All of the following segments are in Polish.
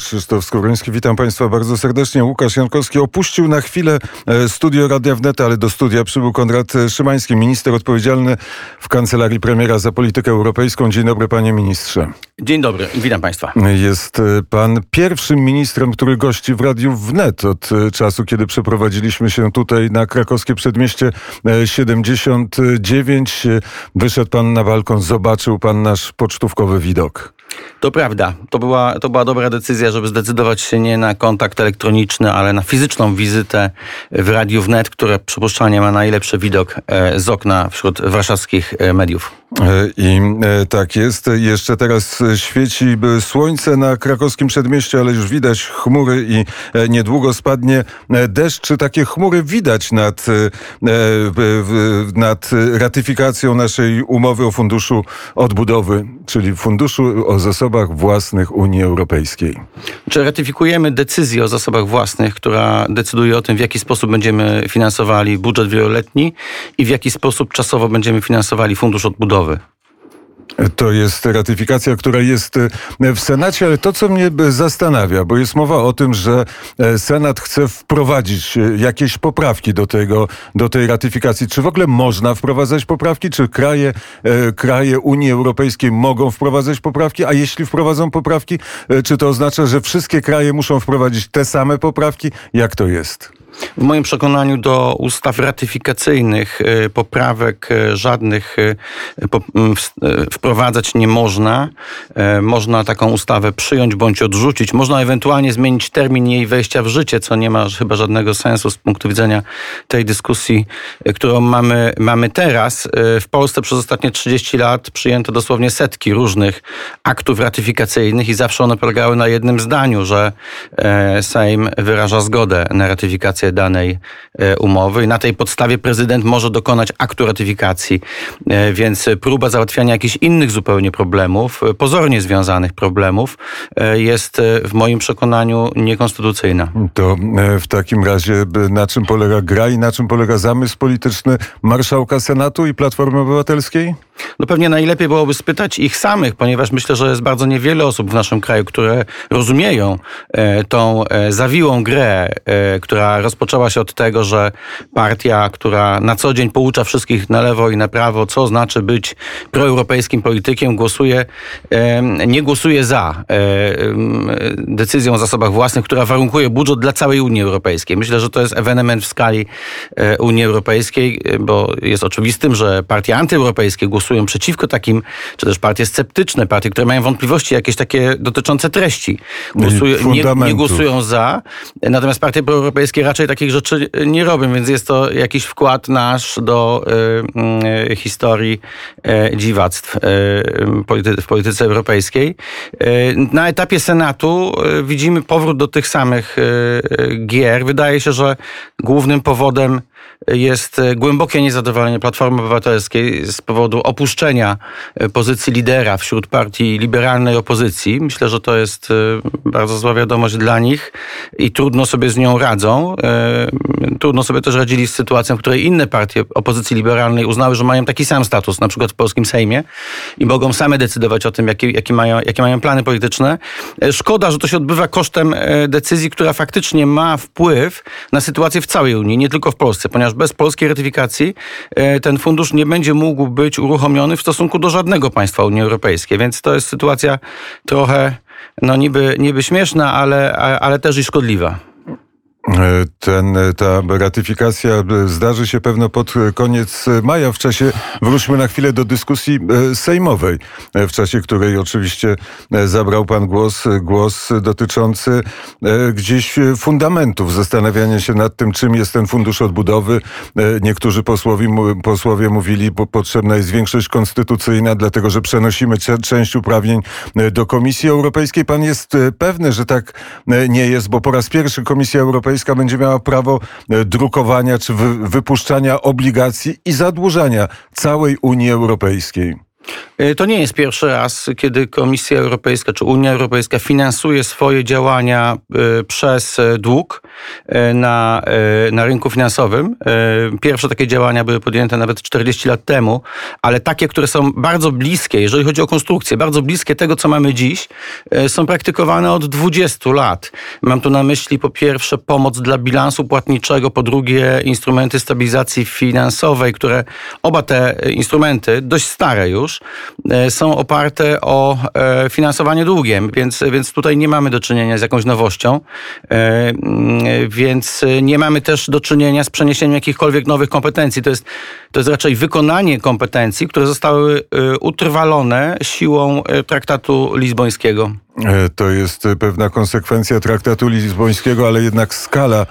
Krzysztof Skowroński, witam Państwa bardzo serdecznie. Łukasz Jankowski opuścił na chwilę e, studio Radia Wnet, ale do studia przybył Konrad Szymański, minister odpowiedzialny w Kancelarii Premiera za politykę europejską. Dzień dobry, panie ministrze. Dzień dobry, witam Państwa. Jest e, pan pierwszym ministrem, który gości w Radiu Wnet od e, czasu, kiedy przeprowadziliśmy się tutaj na krakowskie przedmieście 79. Wyszedł pan na balkon, zobaczył pan nasz pocztówkowy widok. To prawda. To była, to była dobra decyzja, żeby zdecydować się nie na kontakt elektroniczny, ale na fizyczną wizytę w Radiu Wnet, które przypuszczalnie ma najlepszy widok e, z okna wśród warszawskich e, mediów. E, I tak jest. Jeszcze teraz świeci słońce na krakowskim przedmieściu, ale już widać chmury i niedługo spadnie deszcz. Czy takie chmury widać nad, nad ratyfikacją naszej umowy o funduszu odbudowy, czyli funduszu o zasobach własnych Unii Europejskiej? Czy ratyfikujemy decyzję o zasobach własnych, która decyduje o tym, w jaki sposób będziemy finansowali budżet wieloletni i w jaki sposób czasowo będziemy finansowali fundusz odbudowy? To jest ratyfikacja, która jest e, w Senacie, ale to, co mnie zastanawia, bo jest mowa o tym, że e, Senat chce wprowadzić e, jakieś poprawki do, tego, do tej ratyfikacji. Czy w ogóle można wprowadzać poprawki? Czy kraje, kraje Unii Europejskiej mogą wprowadzać poprawki? A jeśli wprowadzą poprawki, czy to oznacza, że wszystkie kraje muszą wprowadzić te same poprawki? Jak to jest? W moim przekonaniu do ustaw ratyfikacyjnych e, poprawek e, żadnych e, wprowadzać nie można. Można taką ustawę przyjąć bądź odrzucić. Można ewentualnie zmienić termin jej wejścia w życie, co nie ma chyba żadnego sensu z punktu widzenia tej dyskusji, którą mamy, mamy teraz. W Polsce przez ostatnie 30 lat przyjęto dosłownie setki różnych aktów ratyfikacyjnych i zawsze one polegały na jednym zdaniu, że Sejm wyraża zgodę na ratyfikację danej e, umowy i na tej podstawie prezydent może dokonać aktu ratyfikacji. E, więc próba załatwiania jakichś innych zupełnie problemów, e, pozornie związanych problemów, jest w moim przekonaniu niekonstytucyjna. To w takim razie na czym polega gra i na czym polega zamysł polityczny marszałka Senatu i Platformy Obywatelskiej? No pewnie najlepiej byłoby spytać ich samych, ponieważ myślę, że jest bardzo niewiele osób w naszym kraju, które rozumieją tą zawiłą grę, która rozpoczęła rozpoczęła się od tego, że partia, która na co dzień poucza wszystkich na lewo i na prawo, co znaczy być proeuropejskim politykiem, głosuje, nie głosuje za decyzją o zasobach własnych, która warunkuje budżet dla całej Unii Europejskiej. Myślę, że to jest ewenement w skali e, Unii Europejskiej, bo jest oczywistym, że partie antyeuropejskie głosują przeciwko takim, czy też partie sceptyczne, partie, które mają wątpliwości jakieś takie dotyczące treści, głosują, nie, nie głosują za. Natomiast partie proeuropejskie raczej takich rzeczy nie robią, więc jest to jakiś wkład nasz do y, y, historii y, dziwactw y, polity w polityce europejskiej. Y, na etapie Senatu widzimy powrót do tych samych gier. Wydaje się, że głównym powodem jest głębokie niezadowolenie Platformy Obywatelskiej z powodu opuszczenia pozycji lidera wśród partii liberalnej opozycji. Myślę, że to jest bardzo zła wiadomość dla nich i trudno sobie z nią radzą. Trudno sobie też radzili z sytuacją, w której inne partie opozycji liberalnej uznały, że mają taki sam status, na przykład w polskim Sejmie i mogą same decydować o tym, jakie, jakie, mają, jakie mają plany polityczne. Szkoda, że to się odbywa kosztem decyzji, która faktycznie ma wpływ na sytuację w całej Unii, nie tylko w Polsce, ponieważ bez polskiej ratyfikacji ten fundusz nie będzie mógł być uruchomiony w stosunku do żadnego państwa Unii Europejskiej, więc to jest sytuacja trochę no niby, niby śmieszna, ale, ale też i szkodliwa. Ten, ta ratyfikacja zdarzy się pewno pod koniec maja. W czasie, wróćmy na chwilę do dyskusji e, sejmowej, e, w czasie której oczywiście e, zabrał pan głos, głos dotyczący gdzieś fundamentów, zastanawiania się nad tym, czym jest ten fundusz odbudowy. Niektórzy posłowie, posłowie mówili, bo potrzebna jest większość konstytucyjna, dlatego że przenosimy część uprawnień do Komisji Europejskiej. Pan jest pewny, że tak nie jest, bo po raz pierwszy Komisja Europejska Europejska będzie miała prawo e, drukowania czy wypuszczania obligacji i zadłużania całej Unii Europejskiej. E, to nie jest pierwszy raz, kiedy Komisja Europejska czy Unia Europejska finansuje swoje działania e, przez dług. Na, na rynku finansowym. Pierwsze takie działania były podjęte nawet 40 lat temu, ale takie, które są bardzo bliskie, jeżeli chodzi o konstrukcję, bardzo bliskie tego, co mamy dziś, są praktykowane od 20 lat. Mam tu na myśli po pierwsze pomoc dla bilansu płatniczego, po drugie instrumenty stabilizacji finansowej, które oba te instrumenty, dość stare już, są oparte o finansowanie długiem, więc, więc tutaj nie mamy do czynienia z jakąś nowością, e, więc nie mamy też do czynienia z przeniesieniem jakichkolwiek nowych kompetencji. To jest, to jest raczej wykonanie kompetencji, które zostały e, utrwalone siłą e, traktatu lizbońskiego. To jest pewna konsekwencja traktatu lizbońskiego, ale jednak skala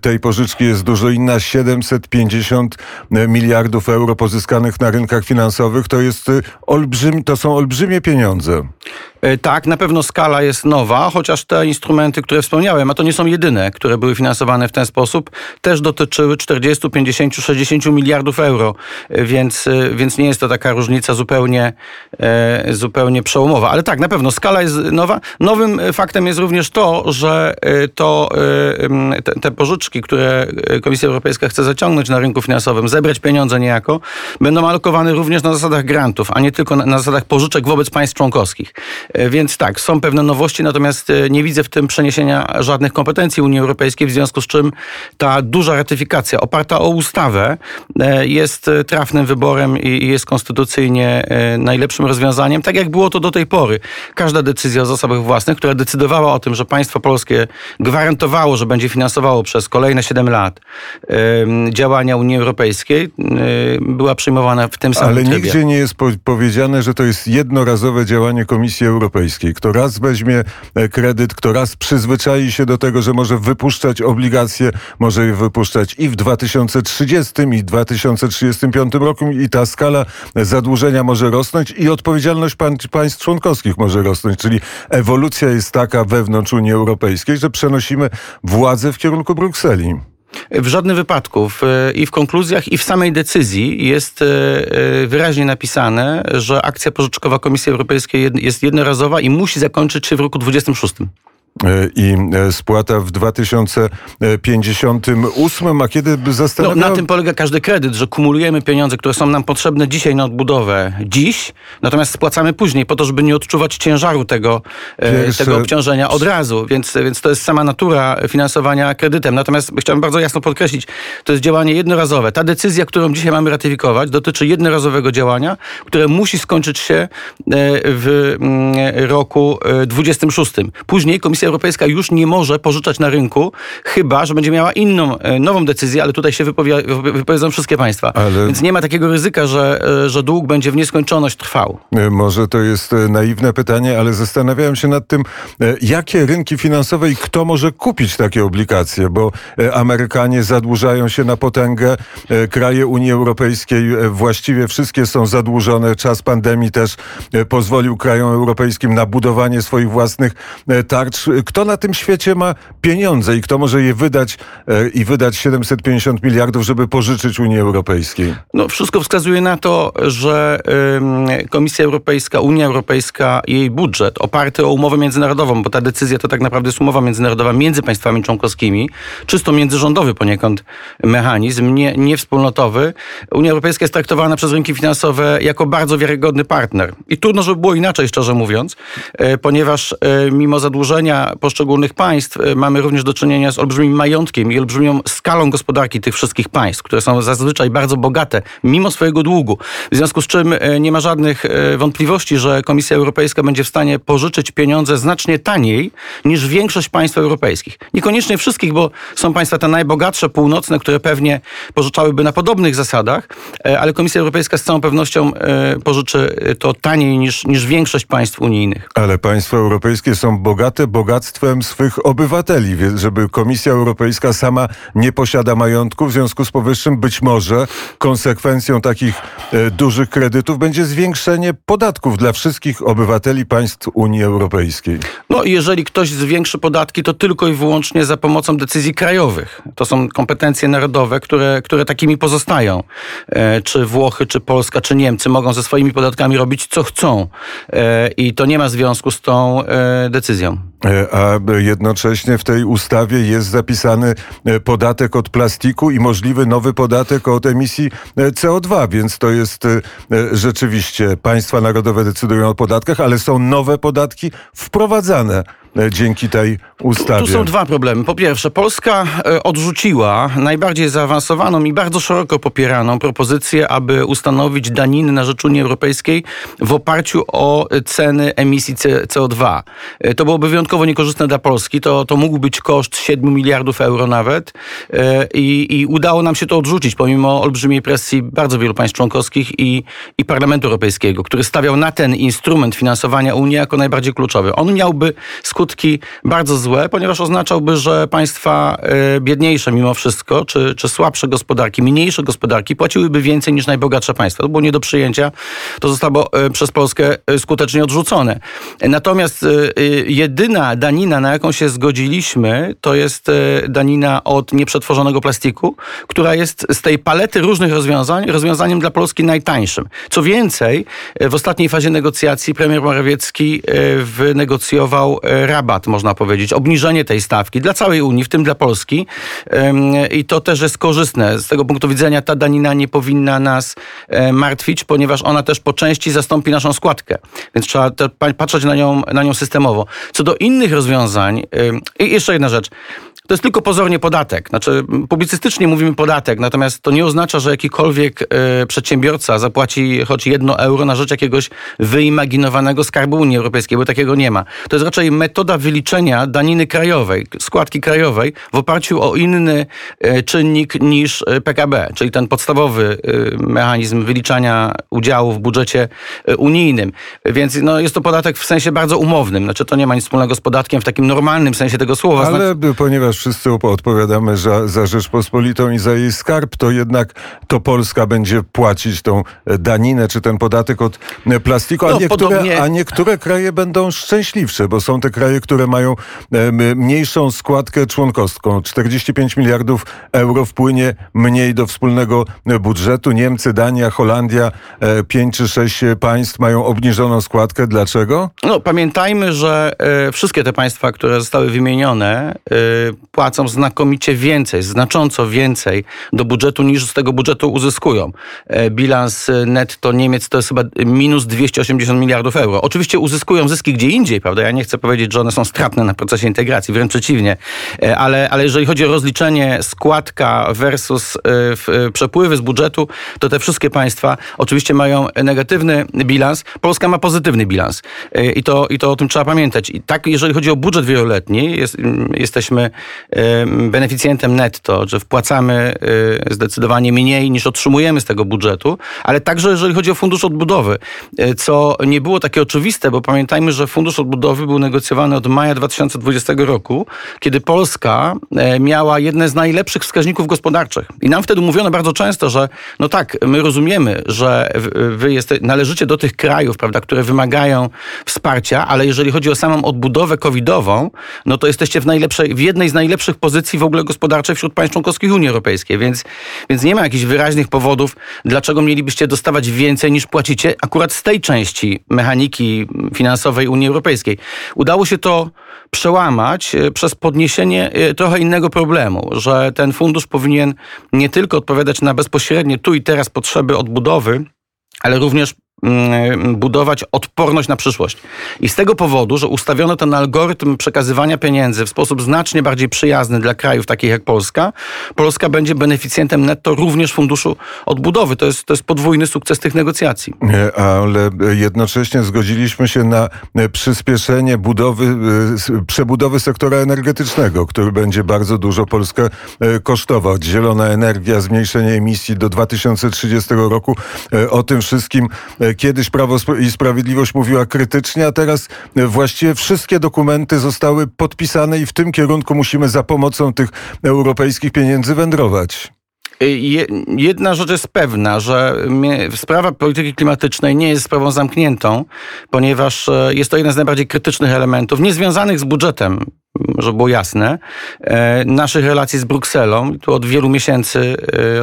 tej pożyczki jest dużo inna. 750 miliardów euro pozyskanych na rynkach finansowych to jest olbrzymi, to są olbrzymie pieniądze. E, tak, na pewno skala jest nowa, chociaż te instrumenty, które wspomniałem, a to nie są jedyne, które były finansowane w ten sposób, też dotyczyły 40, 50, 60 miliardów euro, e, więc, e, więc nie jest to taka różnica zupełnie, zupełnie przełomowa. Ale tak, na pewno skala jest nowa. Nowym faktem jest również to, że to, te, te pożyczki, które Komisja Europejska chce zaciągnąć na rynku finansowym, zebrać pieniądze niejako, będą alokowane również na zasadach grantów, a nie tylko na, na zasadach pożyczek wobec państw członkowskich. E, więc tak, są pewne nowości, natomiast e, nie widzę w tym przeniesienia żadnych kompetencji Unii Europejskiej, w związku z czym ta duża ratyfikacja oparta o ustawę e, jest trafnym wyborem i jest konstytucyjnie najlepszym rozwiązaniem, tak jak było to do tej pory. Każda decyzja o zasobach własnych, która decydowała o tym, że państwo polskie gwarantowało, że będzie finansowało przez kolejne 7 lat działania Unii Europejskiej, była przyjmowana w tym samym Ale trybie. nigdzie nie jest powiedziane, że to jest jednorazowe działanie Komisji Europejskiej. Kto raz weźmie e, kredyt, kto raz przyzwyczai się do tego, że może wypuszczać obligacje, może je wypuszczać i w 2030 i 2035 roku i ta skala zadłużenia może rosnąć i odpowiedzialność państw członkowskich może rosnąć. Czyli ewolucja jest taka wewnątrz Unii Europejskiej, że przenosimy władzę w kierunku Brukseli. W żadnym wypadku i w konkluzjach, i w samej decyzji jest e, e, wyraźnie napisane, że akcja pożyczkowa Komisji Europejskiej jest jednorazowa i musi zakończyć się w roku 2026. E, i e, spłata w 2058, a kiedy zastanawiam... No, na tym polega każdy kredyt, że kumulujemy pieniądze, które są nam potrzebne dzisiaj na odbudowę dziś, natomiast spłacamy później po to, żeby nie odczuwać ciężaru tego, e, Pierwsze... tego obciążenia od razu, więc, więc to jest sama natura finansowania kredytem. Natomiast chciałbym bardzo jasno podkreślić, to jest działanie jednorazowe. Ta decyzja, którą dzisiaj mamy ratyfikować, dotyczy jednorazowego działania, które musi skończyć się w mm, roku 26. Później Komisja Komisja Europejska już nie może pożyczać na rynku, chyba, że będzie miała inną, e, nową decyzję, ale tutaj się wypowie, wypowiedzą wszystkie państwa. Ale... Więc nie ma takiego ryzyka, że, e, że dług będzie w nieskończoność trwał. E, może to jest naiwne pytanie, ale zastanawiałem się nad tym, jakie rynki finansowe i kto może kupić takie obligacje, bo Amerykanie zadłużają się na potęgę, kraje Unii Europejskiej właściwie wszystkie są zadłużone. Czas pandemii też pozwolił krajom europejskim na budowanie swoich własnych tarcz kto na tym świecie ma pieniądze i kto może je wydać e, i wydać 750 miliardów, żeby pożyczyć Unii Europejskiej? No, wszystko wskazuje na to, że Komisja Europejska, Unia Europejska, jej budżet oparty o umowę międzynarodową, bo ta decyzja to tak naprawdę jest umowa międzynarodowa między państwami członkowskimi, czysto międzyrządowy poniekąd mechanizm, nie, nie wspólnotowy. Unia Europejska jest traktowana przez rynki finansowe jako bardzo wiarygodny partner. I trudno, żeby było inaczej, szczerze mówiąc, e, ponieważ e, mimo zadłużenia poszczególnych państw e, mamy również do czynienia z olbrzymim majątkiem i olbrzymią skalą gospodarki tych wszystkich państw, które są zazwyczaj bardzo bogate, mimo swojego długu. W związku z czym e, nie ma żadnych e, wątpliwości, że Komisja Europejska będzie w stanie pożyczyć pieniądze znacznie taniej niż większość państw europejskich. Niekoniecznie wszystkich, bo są państwa te najbogatsze, północne, które pewnie pożyczałyby na podobnych zasadach, ale Komisja Europejska z całą pewnością pożyczy to taniej niż, niż większość państw unijnych. Ale państwa europejskie są bogate, bogate bogactwem swych obywateli, żeby Komisja Europejska sama nie posiada majątku. W związku z powyższym być może konsekwencją takich e, dużych kredytów będzie zwiększenie podatków dla wszystkich obywateli państw Unii Europejskiej. No jeżeli ktoś zwiększy podatki, to tylko i wyłącznie za pomocą decyzji krajowych. To są kompetencje narodowe, które, które takimi pozostają. E, czy Włochy, czy Polska, czy Niemcy mogą ze swoimi podatkami robić co chcą. E, I to nie ma związku z tą decyzją. E, a jednocześnie w tej ustawie jest zapisany e, podatek od plastiku i możliwy nowy podatek od emisji e, CO2, więc to jest rzeczywiście państwa narodowe decydują o podatkach, ale są nowe podatki wprowadzane dzięki tej ustawie? Tu są dwa problemy. Po pierwsze, Polska e, odrzuciła najbardziej zaawansowaną i bardzo szeroko popieraną propozycję, aby ustanowić daniny na rzecz Unii Europejskiej w oparciu o ceny emisji CO2. E, to byłoby wyjątkowo niekorzystne dla Polski. To, to mógł być koszt 7 miliardów euro nawet I, i udało nam się to odrzucić, pomimo olbrzymiej presji bardzo wielu państw członkowskich i, i Parlamentu Europejskiego, który stawiał na ten instrument finansowania Unii jako najbardziej kluczowy. On miałby skutki skutki bardzo złe, ponieważ oznaczałby, że państwa e, biedniejsze mimo wszystko, czy, czy słabsze gospodarki, mniejsze gospodarki płaciłyby więcej niż najbogatsze państwa. To było nie do przyjęcia. To zostało e, przez Polskę e, skutecznie odrzucone. Natomiast jedyna danina, na jaką się zgodziliśmy, to jest danina od nieprzetworzonego plastiku, która jest z tej palety różnych rozwiązań rozwiązaniem dla Polski najtańszym. Co więcej, w ostatniej fazie negocjacji premier Morawiecki wynegocjował rabat, można powiedzieć, obniżenie tej stawki dla całej Unii, w tym dla Polski. I to też jest korzystne. Z tego punktu widzenia ta danina nie powinna nas e, martwić, ponieważ ona też po części zastąpi naszą składkę. Więc trzeba patrzeć na nią, na nią systemowo. Co do innych rozwiązań, i jeszcze jedna rzecz. To jest tylko pozornie podatek. Znaczy, publicystycznie mówimy podatek, natomiast to nie oznacza, że jakikolwiek y, przedsiębiorca zapłaci choć jedno euro na rzecz jakiegoś wyimaginowanego skarbu Unii Europejskiej, bo takiego nie ma. To jest raczej metoda wyliczenia daniny krajowej, składki krajowej w oparciu o inny y, czynnik niż e, PKB, czyli ten podstawowy y, mechanizm wyliczania udziału w budżecie unijnym. Więc no, jest to podatek w sensie bardzo umownym. Znaczy, to nie ma nic wspólnego z podatkiem w takim normalnym sensie tego słowa. Ale ponieważ wszyscy odpowiadamy za, za Rzeczpospolitą i za jej skarb, to jednak to Polska będzie płacić tą daninę czy ten podatek od plastiku, a, no, niektóre, podobnie... a niektóre kraje będą szczęśliwsze, bo są te kraje, które mają mniejszą składkę członkowską. 45 miliardów euro wpłynie mniej do wspólnego budżetu. Niemcy, Dania, Holandia, 5 e, czy 6 państw mają obniżoną składkę. Dlaczego? No, pamiętajmy, że e, wszystkie te państwa, które zostały wymienione, e, płacą znakomicie więcej, znacząco więcej do budżetu niż z tego budżetu uzyskują. E, bilans netto Niemiec to jest chyba minus 280 miliardów euro. Oczywiście uzyskują zyski gdzie indziej, prawda? Ja nie chcę powiedzieć, że one są stratne na procesie integracji, wręcz przeciwnie. E, ale, ale jeżeli chodzi o rozliczenie składka versus e, przepływy z budżetu, to te wszystkie państwa oczywiście mają negatywny bilans. Polska ma pozytywny bilans. I to, i to o tym trzeba pamiętać. I tak, jeżeli chodzi o budżet wieloletni, jest, jesteśmy beneficjentem netto, że wpłacamy y, zdecydowanie mniej niż otrzymujemy z tego budżetu, ale także jeżeli chodzi o fundusz odbudowy, y, co nie było takie oczywiste, bo pamiętajmy, że fundusz odbudowy był negocjowany od maja 2020 roku, kiedy Polska e, miała jedne z najlepszych wskaźników gospodarczych. I nam wtedy mówiono bardzo często, że no tak, my rozumiemy, że wy jeste, należycie do tych krajów, prawda, które wymagają wsparcia, ale jeżeli chodzi o samą odbudowę covidową, no to jesteście w najlepszej, w jednej z najlepszych pozycji w ogóle gospodarczej wśród państw członkowskich Unii Europejskiej, więc, więc nie ma jakichś wyraźnych powodów, dlaczego mielibyście dostawać więcej niż płacicie akurat z tej części mechaniki finansowej Unii Europejskiej. Udało się to przełamać e, przez podniesienie e, trochę innego problemu, że ten fundusz powinien nie tylko odpowiadać na bezpośrednie tu i teraz potrzeby odbudowy, ale również budować odporność na przyszłość. I z tego powodu, że ustawiono ten algorytm przekazywania pieniędzy w sposób znacznie bardziej przyjazny dla krajów takich jak Polska, Polska będzie beneficjentem netto również funduszu odbudowy. To jest, to jest podwójny sukces tych negocjacji. Ale jednocześnie zgodziliśmy się na przyspieszenie budowy, e, przebudowy sektora energetycznego, który będzie bardzo dużo Polskę e, kosztował. Zielona energia, zmniejszenie emisji do 2030 roku. E, o tym wszystkim kiedyś Prawo i Sprawiedliwość mówiła krytycznie, a teraz właściwie wszystkie dokumenty zostały podpisane i w tym kierunku musimy za pomocą tych europejskich pieniędzy wędrować. Jedna rzecz jest pewna, że sprawa polityki klimatycznej nie jest sprawą zamkniętą, ponieważ e, jest to jeden z najbardziej krytycznych elementów, niezwiązanych z budżetem żeby było jasne, naszych relacji z Brukselą. Tu od wielu miesięcy,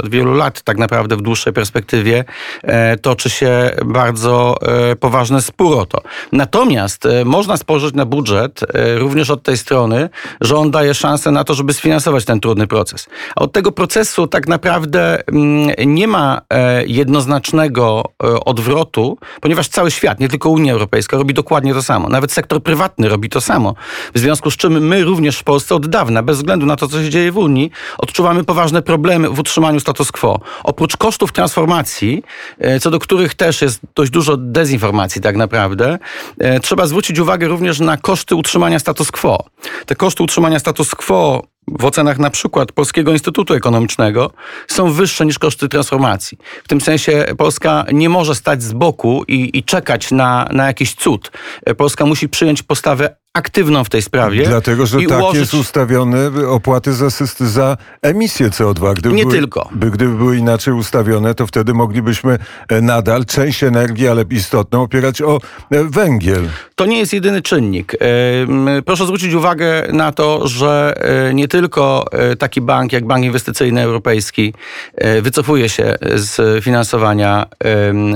od wielu lat tak naprawdę w dłuższej perspektywie toczy się bardzo poważny spór o to. Natomiast można spojrzeć na budżet również od tej strony, że on daje szansę na to, żeby sfinansować ten trudny proces. A od tego procesu tak naprawdę mm, nie ma jednoznacznego odwrotu, ponieważ cały świat, nie tylko Unia Europejska, robi dokładnie to samo. Nawet sektor prywatny robi to samo. W związku z czym my również w Polsce od dawna, bez względu na to, co się dzieje w Unii, odczuwamy poważne problemy w utrzymaniu status quo. Oprócz kosztów transformacji, e, co do których też jest dość dużo dezinformacji tak naprawdę, e, trzeba zwrócić uwagę również na koszty utrzymania status quo. Te koszty utrzymania status quo w ocenach na przykład Polskiego Instytutu Ekonomicznego są wyższe niż koszty transformacji. W tym sensie Polska nie może stać z boku i, i czekać na, na jakiś cud. Polska musi przyjąć postawę aktywną w tej sprawie. Dlatego, że tak ułożyć... jest ustawione opłaty za, za emisję CO2. Gdyby nie były, tylko. By, gdyby były inaczej ustawione, to wtedy moglibyśmy e, nadal część energii, ale istotną, opierać o e, węgiel. To nie jest jedyny czynnik. E, proszę zwrócić uwagę na to, że nie tylko taki bank jak Bank Inwestycyjny Europejski wycofuje się z finansowania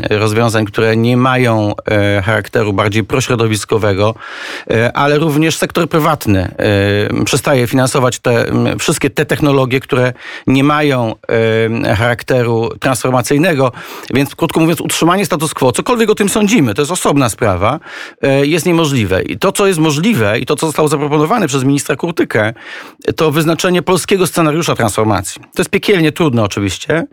rozwiązań, które nie mają charakteru bardziej prośrodowiskowego, ale również sektor prywatny y, przestaje finansować te wszystkie te technologie, które nie mają y, charakteru transformacyjnego. Więc krótko mówiąc, utrzymanie status quo, cokolwiek o tym sądzimy, to jest osobna sprawa, y, jest niemożliwe. I to, co jest możliwe i to, co zostało zaproponowane przez ministra Kurtykę, to wyznaczenie polskiego scenariusza transformacji. To jest piekielnie trudne oczywiście,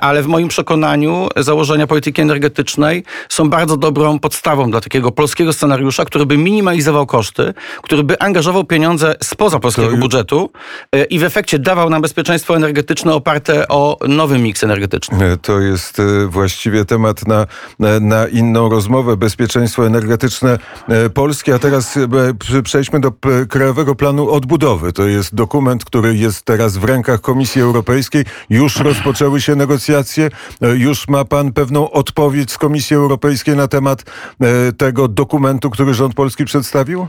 ale w moim przekonaniu założenia polityki energetycznej są bardzo dobrą podstawą dla takiego polskiego scenariusza, który by minimalizował koszty koszty, który by angażował pieniądze spoza polskiego budżetu e, i w efekcie dawał nam bezpieczeństwo energetyczne oparte o nowy miks energetyczny. E, to jest e, właściwie temat na, na inną rozmowę. Bezpieczeństwo energetyczne Polski, a teraz przejdźmy do Krajowego Planu Odbudowy. To jest dokument, który jest teraz w rękach Komisji Europejskiej. Już rozpoczęły się negocjacje. Już ma pan pewną odpowiedź z Komisji Europejskiej na temat tego dokumentu, który rząd polski przedstawił?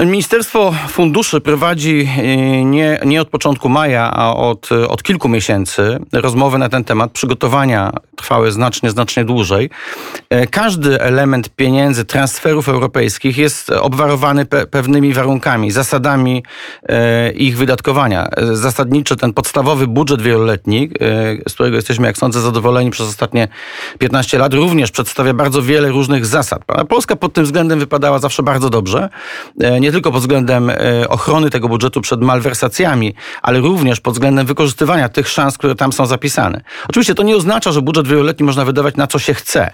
Ministerstwo Funduszy prowadzi e, nie, nie od początku maja, a od, od kilku miesięcy rozmowy na ten temat. Przygotowania trwały znacznie, znacznie dłużej. E, każdy element pieniędzy, transferów europejskich jest obwarowany pe pewnymi warunkami, zasadami e, ich wydatkowania. Zasadniczy ten podstawowy budżet wieloletni, z którego jesteśmy, jak sądzę, zadowoleni przez ostatnie 15 lat, również przedstawia bardzo wiele różnych zasad. Polska pod tym względem wypadała zawsze bardzo dobrze nie tylko pod względem e, ochrony tego budżetu przed malwersacjami, ale również pod względem wykorzystywania tych szans, które tam są zapisane. Oczywiście to nie oznacza, że budżet wieloletni można wydawać na co się chce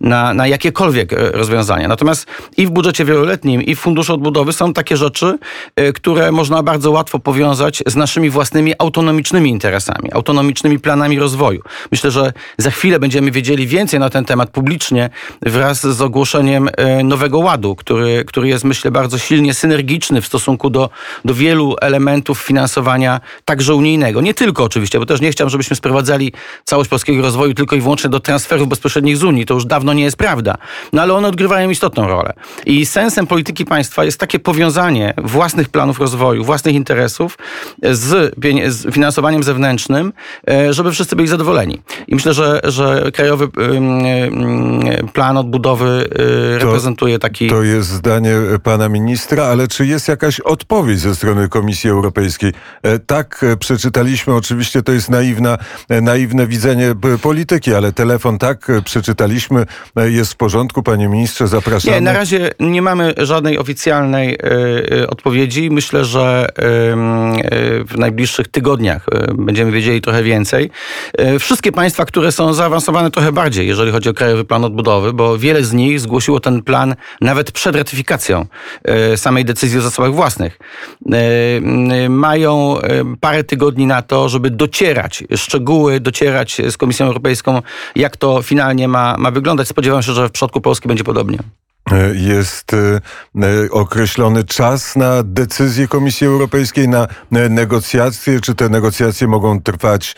na, na jakiekolwiek e, rozwiązania. Natomiast i w budżecie wieloletnim, i w Funduszu Odbudowy są takie rzeczy, e, które można bardzo łatwo powiązać z naszymi własnymi autonomicznymi interesami, autonomicznymi planami rozwoju. Myślę, że za chwilę będziemy wiedzieli więcej na ten temat publicznie wraz z ogłoszeniem Nowego Ładu, który, który jest, myślę, bardzo silnie synergiczny w stosunku do, do wielu elementów finansowania, także unijnego. Nie tylko oczywiście, bo też nie chciałem, żebyśmy sprowadzali całość polskiego rozwoju tylko i wyłącznie do transferów bezpośrednich z Unii. To już dawno nie jest prawda. No ale one odgrywają istotną rolę. I sensem polityki państwa jest takie powiązanie własnych planów rozwoju, własnych interesów z, z finansowaniem zewnętrznym, e, żeby wszyscy byli zadowoleni. I myślę, że, że Krajowy Plan Odbudowy e, reprezentuje taki... To jest zdanie pana ministra, ale czy jest jakaś odpowiedź ze strony Komisji Europejskiej? E, tak, przeczytaliśmy, oczywiście to jest naiwna, naiwne widzenie polityki, ale telefon tak przeczytaliśmy E, jest w porządku, panie ministrze, zapraszamy. Nie, na razie nie mamy żadnej oficjalnej y, odpowiedzi. Myślę, że y, w najbliższych tygodniach będziemy wiedzieli trochę więcej. Y, wszystkie państwa, które są zaawansowane trochę bardziej, jeżeli chodzi o Krajowy Plan Odbudowy, bo wiele z nich zgłosiło ten plan nawet przed ratyfikacją samej decyzji o zasobach własnych. Mają parę tygodni na to, żeby docierać szczegóły, docierać z Komisją Europejską, jak to finalnie ma, ma wyglądać wyglądać. Spodziewam się, że w przypadku Polski będzie podobnie. Jest określony czas na decyzję Komisji Europejskiej, na negocjacje? Czy te negocjacje mogą trwać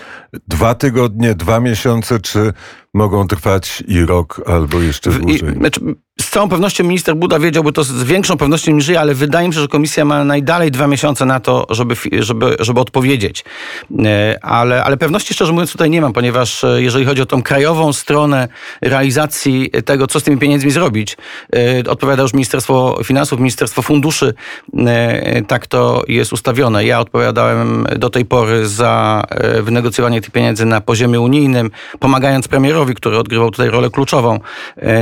dwa tygodnie, dwa miesiące, czy mogą trwać i rok albo jeszcze dłużej? I, znaczy, z całą pewnością minister Buda wiedziałby to z większą pewnością niż ja, ale wydaje mi się, że komisja ma najdalej dwa miesiące na to, żeby, żeby, żeby odpowiedzieć. E, ale, ale pewności szczerze mówiąc tutaj nie mam, ponieważ e, jeżeli chodzi o tą krajową stronę realizacji tego, co z tymi pieniędzmi zrobić, e, odpowiada już Ministerstwo Finansów, Ministerstwo Funduszy. Tak to jest ustawione. Ja odpowiadałem do tej pory za wynegocjowanie tych pieniędzy na poziomie unijnym, pomagając premierowi, który odgrywał tutaj rolę kluczową.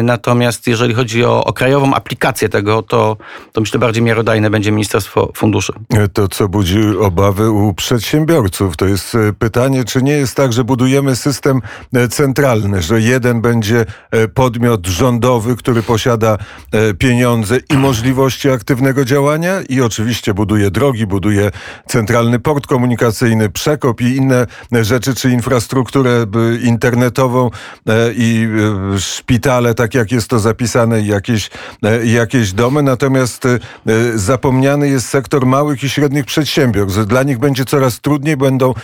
Natomiast jeżeli chodzi o, o krajową aplikację tego, to, to myślę bardziej miarodajne będzie Ministerstwo Funduszy. To, co budzi obawy u przedsiębiorców, to jest e, pytanie, czy nie jest tak, że budujemy system e, centralny, że jeden będzie e, podmiot rządowy, który posiada pieniądze i możliwości aktywnego działania i oczywiście buduje drogi, buduje centralny port komunikacyjny, przekop i inne rzeczy, czy infrastrukturę internetową i szpitale, tak jak jest to zapisane jakieś, e, jakieś domy, natomiast e, zapomniany jest sektor małych i średnich przedsiębiorstw. Dla nich będzie coraz trudniej, będą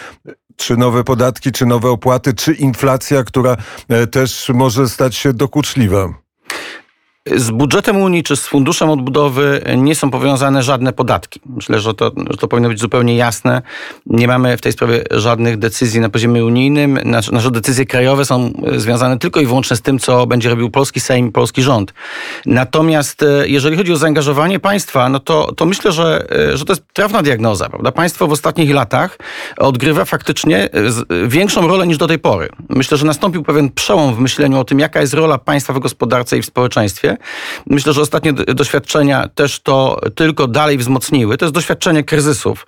czy nowe podatki, czy nowe opłaty, czy inflacja, która e, też może stać się dokuczliwa. Z budżetem Unii czy z funduszem odbudowy nie są powiązane żadne podatki. Myślę, że to, że to powinno być zupełnie jasne. Nie mamy w tej sprawie żadnych decyzji na poziomie unijnym. Nasze, nasze decyzje krajowe są związane tylko i wyłącznie z tym, co będzie robił polski Sejm, polski rząd. Natomiast e, jeżeli chodzi o zaangażowanie państwa, no to, to myślę, że, e, że to jest trafna diagnoza. Prawda? Państwo w ostatnich latach odgrywa faktycznie e, większą rolę niż do tej pory. Myślę, że nastąpił pewien przełom w myśleniu o tym, jaka jest rola państwa w gospodarce i w społeczeństwie. Myślę, że ostatnie doświadczenia też to tylko dalej wzmocniły. To jest doświadczenie kryzysów.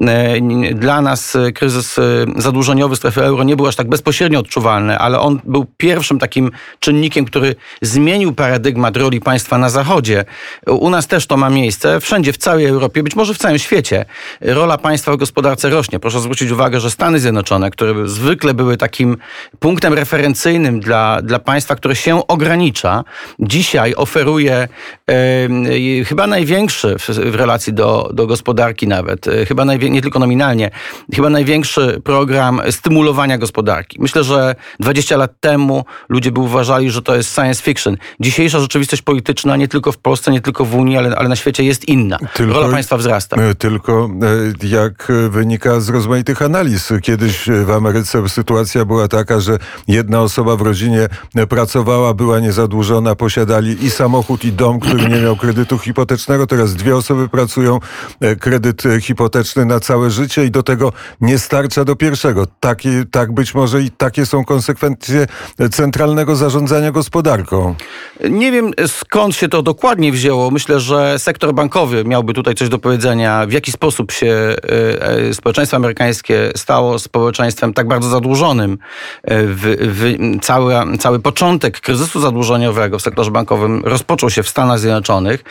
E, dla nas kryzys e, zadłużeniowy strefy euro nie był aż tak bezpośrednio odczuwalny, ale on był pierwszym takim czynnikiem, który zmienił paradygmat roli państwa na Zachodzie. U nas też to ma miejsce. Wszędzie, w całej Europie, być może w całym świecie, rola państwa w gospodarce rośnie. Proszę zwrócić uwagę, że Stany Zjednoczone, które zwykle były takim punktem referencyjnym dla, dla państwa, które się ogranicza, dzisiaj dzisiaj oferuje e, chyba największy w, w, relacji do, do gospodarki nawet, e, chyba nie tylko nominalnie, chyba największy program stymulowania gospodarki. Myślę, że 20 lat temu ludzie by uważali, że to jest science fiction. Dzisiejsza rzeczywistość polityczna nie tylko w Polsce, nie tylko w Unii, ale, ale na świecie jest inna. Tylko, Rola państwa wzrasta. E, tylko e, jak wynika z rozmaitych analiz, kiedyś w Ameryce sytuacja była taka, że jedna osoba w rodzinie pracowała, była niezadłużona, posiadali i samochód, i dom, który nie miał kredytu hipotecznego. Teraz dwie osoby pracują, e, kredyt e, hipoteczny na całe życie i do tego nie starcza do pierwszego. Takie, tak być może i takie są konsekwencje centralnego zarządzania gospodarką. Nie wiem skąd się to dokładnie wzięło. Myślę, że sektor bankowy miałby tutaj coś do powiedzenia, w jaki sposób się e, społeczeństwo amerykańskie stało społeczeństwem tak bardzo zadłużonym. W, w, cały, cały początek kryzysu zadłużeniowego w sektorze bankowym rozpoczął się w Stanach Zjednoczonych.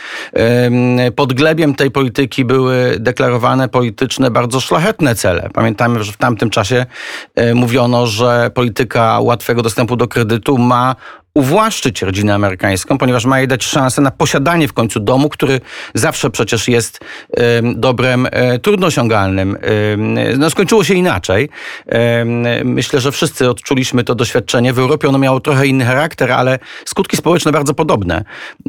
Pod glebiem tej polityki były deklarowane polityczne, bardzo szlachetne cele. Pamiętamy, że w tamtym czasie e, mówiono, że polityka łatwego dostępu do kredytu ma uwłaszczyć rodzinę amerykańską, ponieważ ma jej dać szansę na posiadanie w końcu domu, który zawsze przecież jest dobrem e, trudno osiągalnym. No, skończyło się inaczej. Myślę, że wszyscy odczuliśmy to doświadczenie. W Europie ono miało trochę inny charakter, ale skutki społeczne bardzo podobne.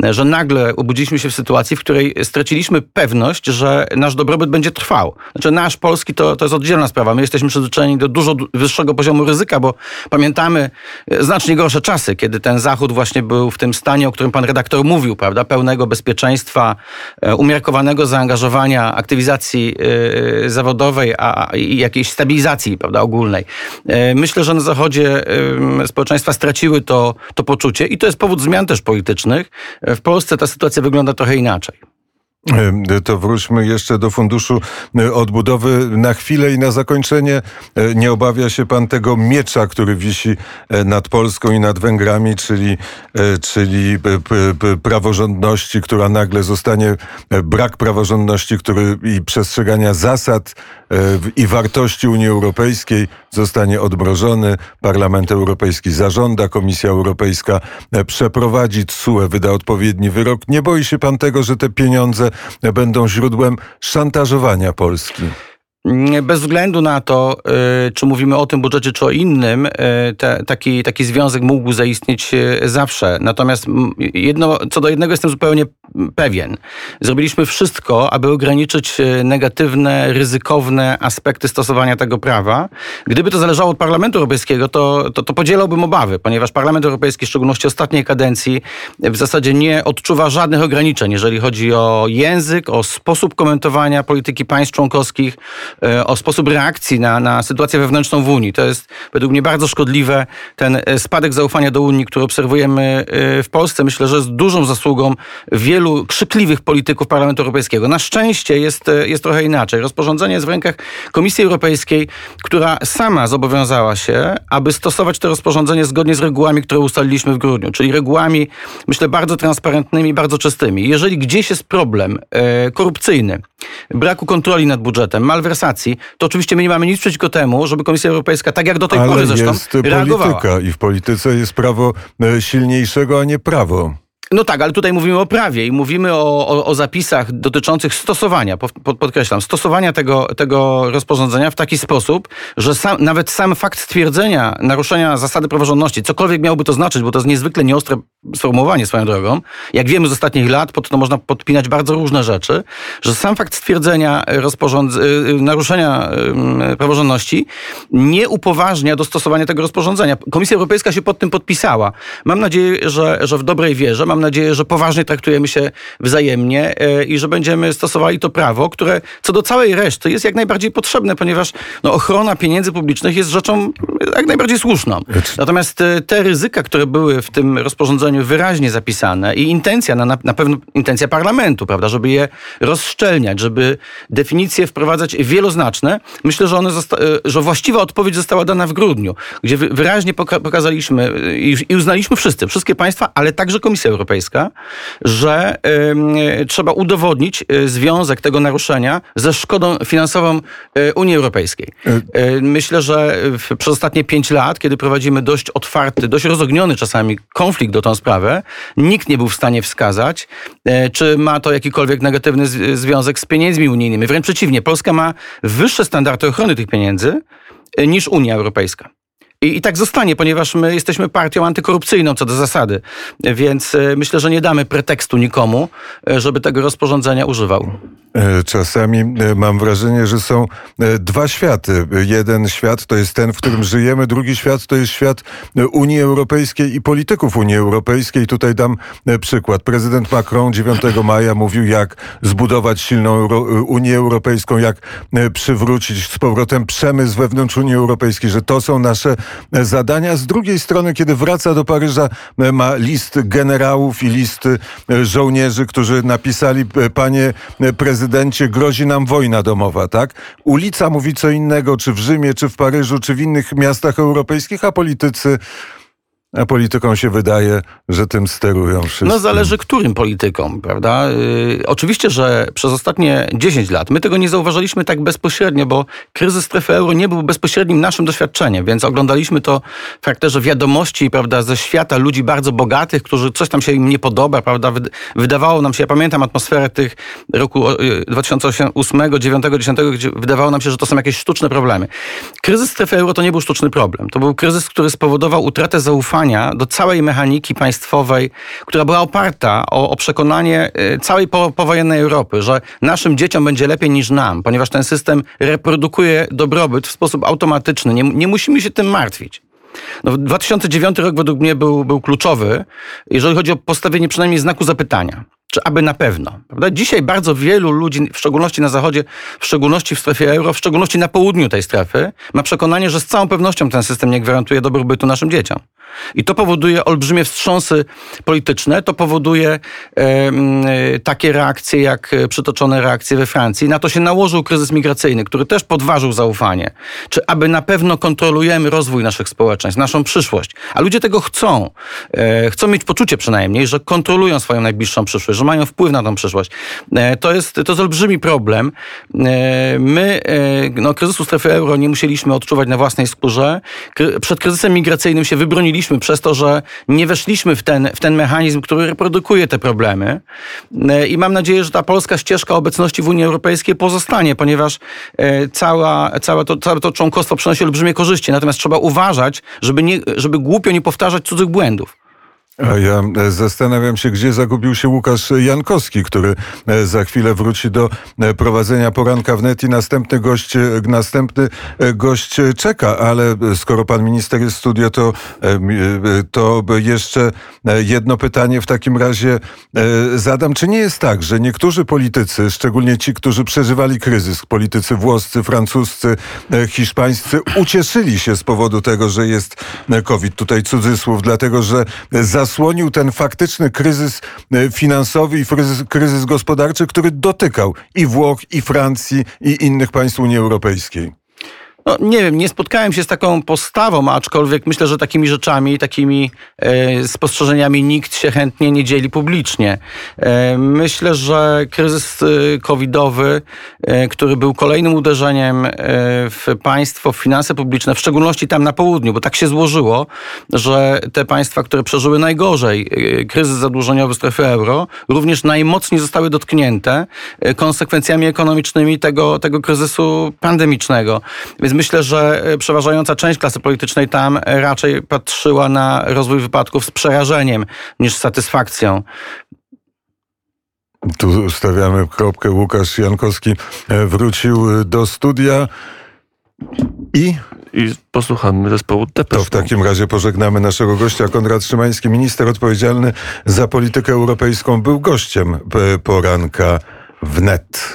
Że nagle obudziliśmy się w sytuacji, w której straciliśmy pewność, że nasz dobrobyt będzie trwał. Znaczy nasz polski to, to jest oddzielna sprawa. My jesteśmy przyzwyczajeni do dużo wyższego poziomu ryzyka, bo pamiętamy e, znacznie gorsze czasy, kiedy ten ten Zachód właśnie był w tym stanie, o którym pan redaktor mówił, prawda? Pełnego bezpieczeństwa, e, umiarkowanego zaangażowania, aktywizacji e, zawodowej a, i jakiejś stabilizacji, prawda, ogólnej. E, myślę, że na Zachodzie społeczeństwa straciły to, to poczucie i to jest powód zmian też politycznych. W Polsce ta sytuacja wygląda trochę inaczej. To wróćmy jeszcze do funduszu e, odbudowy na chwilę i na zakończenie. E, nie obawia się pan tego miecza, który wisi e, nad Polską i nad Węgrami, czyli, czyli praworządności, która nagle zostanie, brak praworządności który, i przestrzegania zasad i wartości Unii Europejskiej zostanie odmrożony. Parlament Europejski zażąda, Komisja Europejska przeprowadzi TSUE, wyda odpowiedni wyrok. Nie boi się pan tego, że te pieniądze będą źródłem szantażowania Polski? Bez względu na to, y, czy mówimy o tym budżecie, czy o innym, y, te, taki, taki związek mógł zaistnieć y, zawsze. Natomiast jedno, co do jednego jestem zupełnie pewien. Zrobiliśmy wszystko, aby ograniczyć negatywne, ryzykowne aspekty stosowania tego prawa. Gdyby to zależało od Parlamentu Europejskiego, to, to, to podzielałbym obawy, ponieważ Parlament Europejski, w szczególności ostatniej kadencji, w zasadzie nie odczuwa żadnych ograniczeń, jeżeli chodzi o język, o sposób komentowania polityki państw członkowskich, o sposób reakcji na, na sytuację wewnętrzną w Unii. To jest według mnie bardzo szkodliwe. Ten e, spadek zaufania do Unii, który obserwujemy e, w Polsce, myślę, że jest dużą zasługą wielu krzykliwych polityków Parlamentu Europejskiego. Na szczęście jest, jest trochę inaczej. Rozporządzenie jest w rękach Komisji Europejskiej, która sama zobowiązała się, aby stosować to rozporządzenie zgodnie z regułami, które ustaliliśmy w grudniu, czyli regułami, myślę, bardzo transparentnymi, bardzo czystymi. Jeżeli gdzieś jest problem e, korupcyjny, braku kontroli nad budżetem, malwersacji, to oczywiście my nie mamy nic przeciwko temu, żeby Komisja Europejska, tak jak do tej Ale pory zresztą, jest polityka i w polityce jest prawo e, silniejszego, a nie prawo. No tak, ale tutaj mówimy o prawie i mówimy o, o, o zapisach dotyczących stosowania, pod, podkreślam, stosowania tego, tego rozporządzenia w taki sposób, że sam, nawet sam fakt stwierdzenia naruszenia zasady praworządności, cokolwiek miałoby to znaczyć, bo to jest niezwykle nieostre sformułowanie swoją drogą, jak wiemy z ostatnich lat, pod to można podpinać bardzo różne rzeczy, że sam fakt stwierdzenia rozporządz- y, naruszenia praworządności nie upoważnia do stosowania tego rozporządzenia. Komisja Europejska się pod tym podpisała. Mam nadzieję, że, że w dobrej wierze, mam nadzieję, że poważnie traktujemy się wzajemnie e, i że będziemy stosowali to prawo, które co do całej reszty jest jak najbardziej potrzebne, ponieważ no, ochrona pieniędzy publicznych jest rzeczą jak najbardziej słuszną. Natomiast e, te ryzyka, które były w tym rozporządzeniu wyraźnie zapisane i intencja, na, na pewno intencja parlamentu, prawda, żeby je rozszczelniać, żeby definicje wprowadzać wieloznaczne, myślę, że one e, że właściwa odpowiedź została dana w grudniu, gdzie wyraźnie poka- pokazaliśmy i uznaliśmy wszyscy, wszystkie państwa, ale także Komisja Europejska, Europejska, że trzeba udowodnić y, związek tego naruszenia ze szkodą finansową y, Unii Europejskiej. Myślę, że przez ostatnie pięć lat, kiedy prowadzimy dość otwarty, dość rozogniony czasami konflikt do tą sprawę, nikt nie był w stanie wskazać, czy ma to jakikolwiek negatywny związek z pieniędzmi unijnymi. Wręcz przeciwnie, Polska ma wyższe standardy ochrony tych pieniędzy niż Unia Europejska. I, I, tak zostanie, ponieważ my jesteśmy partią antykorupcyjną co do zasady. Więc e, myślę, że nie damy pretekstu nikomu, e, żeby tego rozporządzenia używał. E, czasami mam wrażenie, że są dwa światy. Jeden świat to jest ten, w którym żyjemy, drugi świat to jest świat Unii Europejskiej i polityków Unii Europejskiej. Tutaj dam przykład. Prezydent Macron 9 maja mówił, jak zbudować silną Unię Europejską, jak przywrócić z powrotem przemysł wewnątrz Unii Europejskiej, że to są nasze zadania. Z drugiej strony, kiedy wraca do Paryża, e, ma list generałów i list e, żołnierzy, którzy napisali, e, panie prezydencie, grozi nam wojna domowa, tak? Ulica mówi co innego, czy w Rzymie, czy w Paryżu, czy w innych miastach europejskich, a politycy a politykom się wydaje, że tym sterują wszyscy. No zależy którym politykom, prawda? Yy, oczywiście, że przez ostatnie 10 lat my tego nie zauważyliśmy tak bezpośrednio, bo kryzys strefy euro nie był bezpośrednim naszym doświadczeniem, więc oglądaliśmy to w charakterze wiadomości, prawda, ze świata ludzi bardzo bogatych, którzy coś tam się im nie podoba, prawda? Wydawało nam się, ja pamiętam atmosferę tych roku 2008, 2009, 10, gdzie wydawało nam się, że to są jakieś sztuczne problemy. Kryzys strefy euro to nie był sztuczny problem. To był kryzys, który spowodował utratę zaufania zaufania do całej mechaniki państwowej, która była oparta o, o przekonanie y, całej po, powojennej Europy, że naszym dzieciom będzie lepiej niż nam, ponieważ ten system reprodukuje dobrobyt w sposób automatyczny. Nie, nie musimy się tym martwić. No, 2009 rok według mnie był, był kluczowy, jeżeli chodzi o postawienie przynajmniej znaku zapytania czy aby na pewno. Prawda? Dzisiaj bardzo wielu ludzi, w szczególności na Zachodzie, w szczególności w strefie euro, w szczególności na południu tej strefy, ma przekonanie, że z całą pewnością ten system nie gwarantuje dobrobytu naszym dzieciom. I to powoduje olbrzymie wstrząsy polityczne, to powoduje e, takie reakcje, jak przytoczone reakcje we Francji. Na to się nałożył kryzys migracyjny, który też podważył zaufanie. Czy aby na pewno kontrolujemy rozwój naszych społeczeństw, naszą przyszłość. A ludzie tego chcą. E, chcą mieć poczucie przynajmniej, że kontrolują swoją najbliższą przyszłość że mają wpływ na tą przyszłość. E, To jest, to jest olbrzymi problem. E, My e, no, kryzysu strefy euro nie musieliśmy odczuwać na własnej skórze. Kry- Przed kryzysem migracyjnym się wybroniliśmy przez to, że nie weszliśmy w ten, w ten mechanizm, który reprodukuje te problemy. E, I mam nadzieję, że ta polska ścieżka obecności w Unii Europejskiej pozostanie, ponieważ e, cała, całe, to, całe to członkostwo przynosi olbrzymie korzyści. Natomiast trzeba uważać, żeby, nie, żeby głupio nie powtarzać cudzych błędów. A ja e, zastanawiam się, gdzie zagubił się Łukasz Jankowski, który e, za chwilę wróci do e, prowadzenia poranka wnet i następny gość, następny gość czeka, ale skoro pan minister jest w studio, to, to jeszcze jedno pytanie w takim razie zadam. Czy nie jest tak, że niektórzy politycy, szczególnie ci, którzy przeżywali kryzys, politycy włoscy, francuscy, hiszpańscy, ucieszyli się z powodu tego, że jest COVID, tutaj cudzysłów, dlatego że zasłonił ten faktyczny kryzys e, finansowy i kryzys, kryzys gospodarczy, który dotykał i Włoch, i Francji, i innych państw Unii Europejskiej. No, nie wiem, nie spotkałem się z taką postawą, aczkolwiek myślę, że takimi rzeczami, takimi e, spostrzeżeniami nikt się chętnie nie dzieli publicznie. E, myślę, że kryzys e, covidowy, e, który był kolejnym uderzeniem e, w państwo, w finanse publiczne, w szczególności tam na południu, bo tak się złożyło, że te państwa, które przeżyły najgorzej e, kryzys zadłużeniowy strefy euro, również najmocniej zostały dotknięte konsekwencjami ekonomicznymi tego, tego kryzysu pandemicznego. Więc myślę, że e, przeważająca część klasy politycznej tam e, raczej patrzyła na rozwój wypadków z przerażeniem niż z satysfakcją. Tu stawiamy kropkę. Łukasz Jankowski e, wrócił do studia i I posłuchamy zespołu To Depeche w takim razie pożegnamy naszego gościa. Konrad Szymański, minister odpowiedzialny za politykę europejską, był gościem poranka wnet.